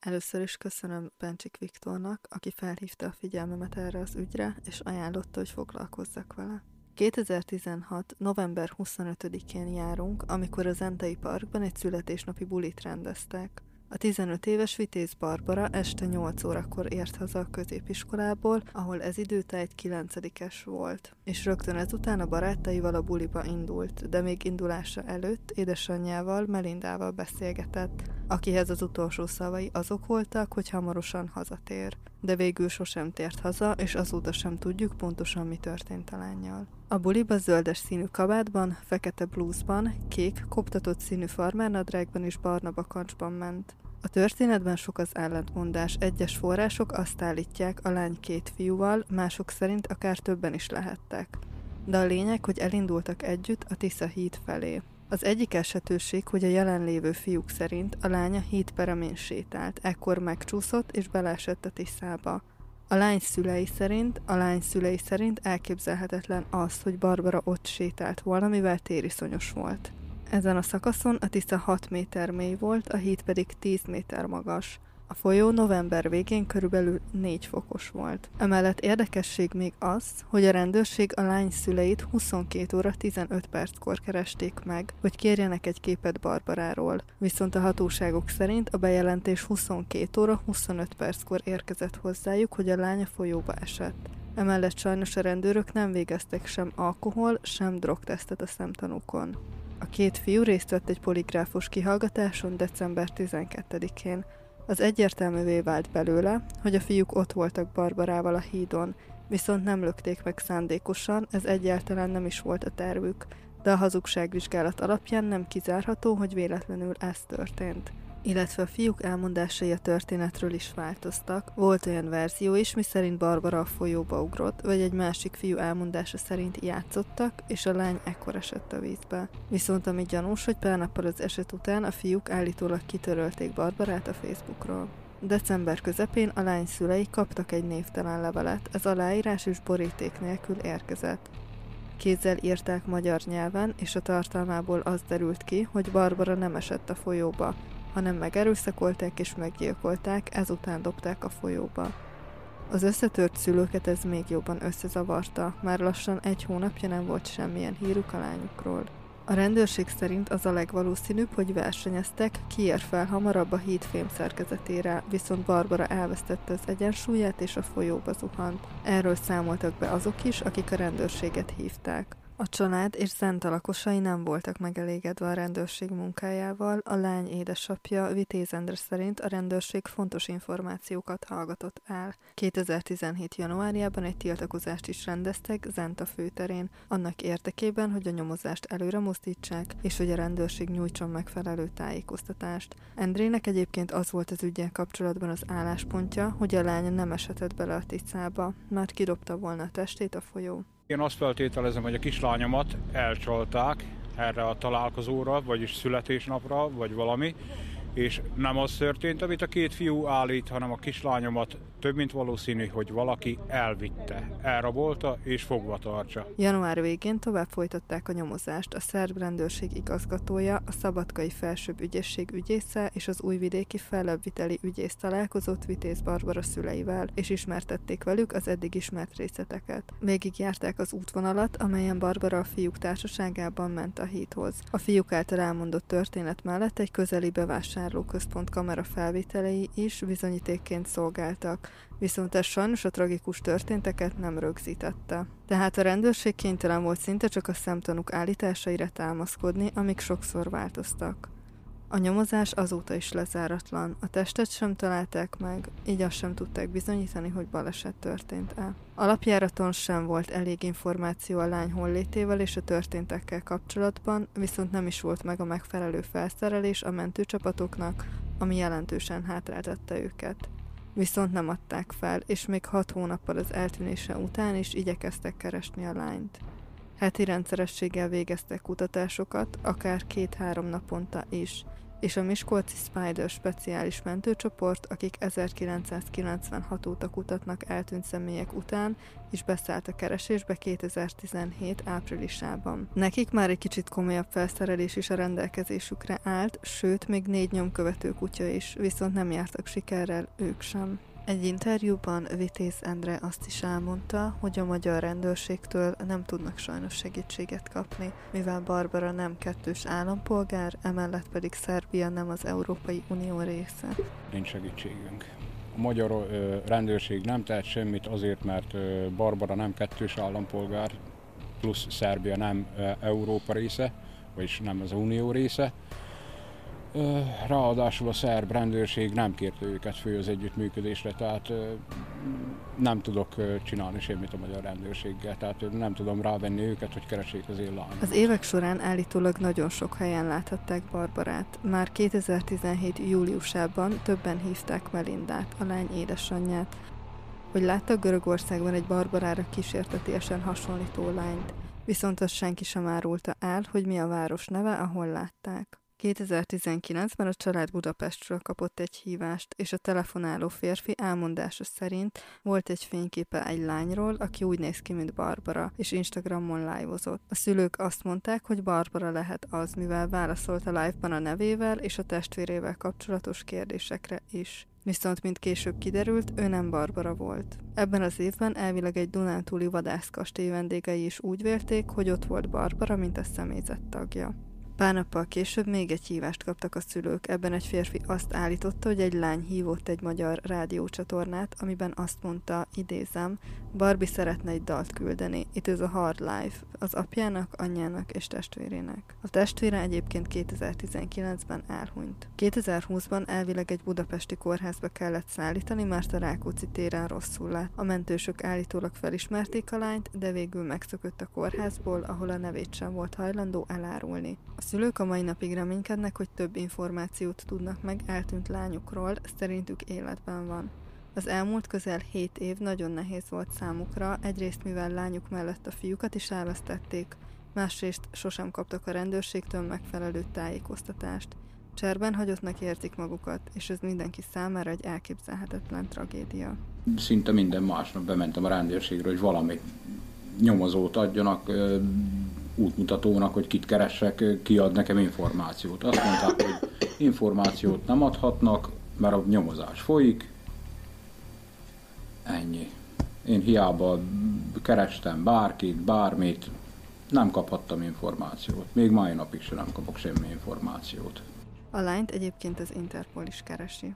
Először is köszönöm Bencsik Viktornak, aki felhívta a figyelmemet erre az ügyre, és ajánlotta, hogy foglalkozzak vele. 2016. november 25-én járunk, amikor az Entei Parkban egy születésnapi bulit rendeztek. A 15 éves Vitéz Barbara este 8 órakor ért haza a középiskolából, ahol ez időta egy 9 volt, és rögtön ezután a barátaival a buliba indult, de még indulása előtt édesanyjával, Melindával beszélgetett, akihez az utolsó szavai azok voltak, hogy hamarosan hazatér. De végül sosem tért haza, és azóta sem tudjuk pontosan mi történt a lányjal. A buliba zöldes színű kabátban, fekete blúzban, kék, koptatott színű farmernadrágban és barna bakancsban ment. A történetben sok az ellentmondás, egyes források azt állítják a lány két fiúval, mások szerint akár többen is lehettek. De a lényeg, hogy elindultak együtt a Tisza híd felé. Az egyik esetőség, hogy a jelenlévő fiúk szerint a lánya híd peremén sétált, ekkor megcsúszott és beleesett a Tiszába. A lány szülei szerint, a lány szülei szerint elképzelhetetlen az, hogy Barbara ott sétált volna, mivel tériszonyos volt. Ezen a szakaszon a Tisza 6 méter mély volt, a híd pedig 10 méter magas. A folyó november végén körülbelül 4 fokos volt. Emellett érdekesség még az, hogy a rendőrség a lány szüleit 22 óra 15 perckor keresték meg, hogy kérjenek egy képet Barbaráról. Viszont a hatóságok szerint a bejelentés 22 óra 25 perckor érkezett hozzájuk, hogy a lány a folyóba esett. Emellett sajnos a rendőrök nem végeztek sem alkohol, sem drogtesztet a szemtanúkon. A két fiú részt vett egy poligráfos kihallgatáson december 12-én. Az egyértelművé vált belőle, hogy a fiúk ott voltak Barbarával a hídon, viszont nem lökték meg szándékosan, ez egyáltalán nem is volt a tervük, de a hazugságvizsgálat alapján nem kizárható, hogy véletlenül ez történt illetve a fiúk elmondásai a történetről is változtak. Volt olyan verzió is, miszerint Barbara a folyóba ugrott, vagy egy másik fiú elmondása szerint játszottak, és a lány ekkor esett a vízbe. Viszont ami gyanús, hogy pár nappal az eset után a fiúk állítólag kitörölték Barbarát a Facebookról. December közepén a lány szülei kaptak egy névtelen levelet, ez aláírás és boríték nélkül érkezett. Kézzel írták magyar nyelven, és a tartalmából az derült ki, hogy Barbara nem esett a folyóba, hanem megerőszakolták és meggyilkolták, ezután dobták a folyóba. Az összetört szülőket ez még jobban összezavarta, már lassan egy hónapja nem volt semmilyen híruk a lányukról. A rendőrség szerint az a legvalószínűbb, hogy versenyeztek, ki ér fel hamarabb a híd szerkezetére, viszont Barbara elvesztette az egyensúlyát és a folyóba zuhant. Erről számoltak be azok is, akik a rendőrséget hívták. A család és Zenta lakosai nem voltak megelégedve a rendőrség munkájával, a lány édesapja Vitéz Endre szerint a rendőrség fontos információkat hallgatott el. 2017. januárjában egy tiltakozást is rendeztek Zenta főterén, annak érdekében, hogy a nyomozást előre mozdítsák, és hogy a rendőrség nyújtson megfelelő tájékoztatást. Endrének egyébként az volt az ügyel kapcsolatban az álláspontja, hogy a lány nem esetett bele a ticába, mert kidobta volna a testét a folyó. Én azt feltételezem, hogy a kislányomat elcsalták erre a találkozóra, vagyis születésnapra, vagy valami, és nem az történt, amit a két fiú állít, hanem a kislányomat több mint valószínű, hogy valaki elvitte, elrabolta és fogva tartsa. Január végén tovább folytatták a nyomozást. A szerb rendőrség igazgatója, a Szabadkai Felsőbb Ügyészség ügyésze és az újvidéki fellebbviteli ügyész találkozott Vitéz Barbara szüleivel, és ismertették velük az eddig ismert részleteket. Végig járták az útvonalat, amelyen Barbara a fiúk társaságában ment a híthoz. A fiúk által elmondott történet mellett egy közeli bevásárlóközpont kamera felvételei is bizonyítékként szolgáltak viszont ez sajnos a tragikus történteket nem rögzítette. Tehát a rendőrség kénytelen volt szinte csak a szemtanúk állításaira támaszkodni, amik sokszor változtak. A nyomozás azóta is lezáratlan, a testet sem találták meg, így azt sem tudták bizonyítani, hogy baleset történt-e. Alapjáraton sem volt elég információ a lány hollétével és a történtekkel kapcsolatban, viszont nem is volt meg a megfelelő felszerelés a mentőcsapatoknak, ami jelentősen hátráltatta őket viszont nem adták fel, és még hat hónappal az eltűnése után is igyekeztek keresni a lányt. Heti rendszerességgel végeztek kutatásokat, akár két-három naponta is, és a Miskolci Spider speciális mentőcsoport, akik 1996 óta kutatnak eltűnt személyek után, és beszállt a keresésbe 2017 áprilisában. Nekik már egy kicsit komolyabb felszerelés is a rendelkezésükre állt, sőt, még négy nyomkövető kutya is, viszont nem jártak sikerrel ők sem. Egy interjúban Vitéz Endre azt is elmondta, hogy a magyar rendőrségtől nem tudnak sajnos segítséget kapni, mivel Barbara nem kettős állampolgár, emellett pedig Szerbia nem az Európai Unió része. Nincs segítségünk. A magyar ö, rendőrség nem tehet semmit azért, mert ö, Barbara nem kettős állampolgár, plusz Szerbia nem ö, Európa része, vagyis nem az Unió része Ráadásul a szerb rendőrség nem kérte őket fő az együttműködésre, tehát nem tudok csinálni semmit a magyar rendőrséggel, tehát nem tudom rávenni őket, hogy keressék az én lányomat. Az évek során állítólag nagyon sok helyen láthatták Barbarát. Már 2017. júliusában többen hívták Melindát, a lány édesanyját, hogy láttak Görögországban egy Barbarára kísértetiesen hasonlító lányt, viszont azt senki sem árulta el, hogy mi a város neve, ahol látták. 2019-ben a család Budapestről kapott egy hívást, és a telefonáló férfi elmondása szerint volt egy fényképe egy lányról, aki úgy néz ki, mint Barbara, és Instagramon live-ozott. A szülők azt mondták, hogy Barbara lehet az, mivel válaszolt a live-ban a nevével és a testvérével kapcsolatos kérdésekre is. Viszont, mint később kiderült, ő nem Barbara volt. Ebben az évben elvileg egy Dunántúli vadászkastély vendégei is úgy vélték, hogy ott volt Barbara, mint a személyzet tagja. Pár nappal később még egy hívást kaptak a szülők. Ebben egy férfi azt állította, hogy egy lány hívott egy magyar rádiócsatornát, amiben azt mondta, idézem, Barbie szeretne egy dalt küldeni. It is a hard life. Az apjának, anyjának és testvérének. A testvére egyébként 2019-ben elhunyt. 2020-ban elvileg egy budapesti kórházba kellett szállítani, mert a Rákóczi téren rosszul lett. A mentősök állítólag felismerték a lányt, de végül megszökött a kórházból, ahol a nevét sem volt hajlandó elárulni. A szülők a mai napig reménykednek, hogy több információt tudnak meg eltűnt lányukról, szerintük életben van. Az elmúlt közel 7 év nagyon nehéz volt számukra, egyrészt mivel lányuk mellett a fiúkat is elvesztették, másrészt sosem kaptak a rendőrségtől megfelelő tájékoztatást. Cserben hagyottnak érzik magukat, és ez mindenki számára egy elképzelhetetlen tragédia. Szinte minden másnap bementem a rendőrségre, hogy valami nyomozót adjanak, útmutatónak, hogy kit keressek, kiad nekem információt. Azt mondták, hogy információt nem adhatnak, mert a nyomozás folyik. Ennyi. Én hiába kerestem bárkit, bármit, nem kaphattam információt. Még mai napig sem nem kapok semmi információt. A lányt egyébként az Interpol is keresi.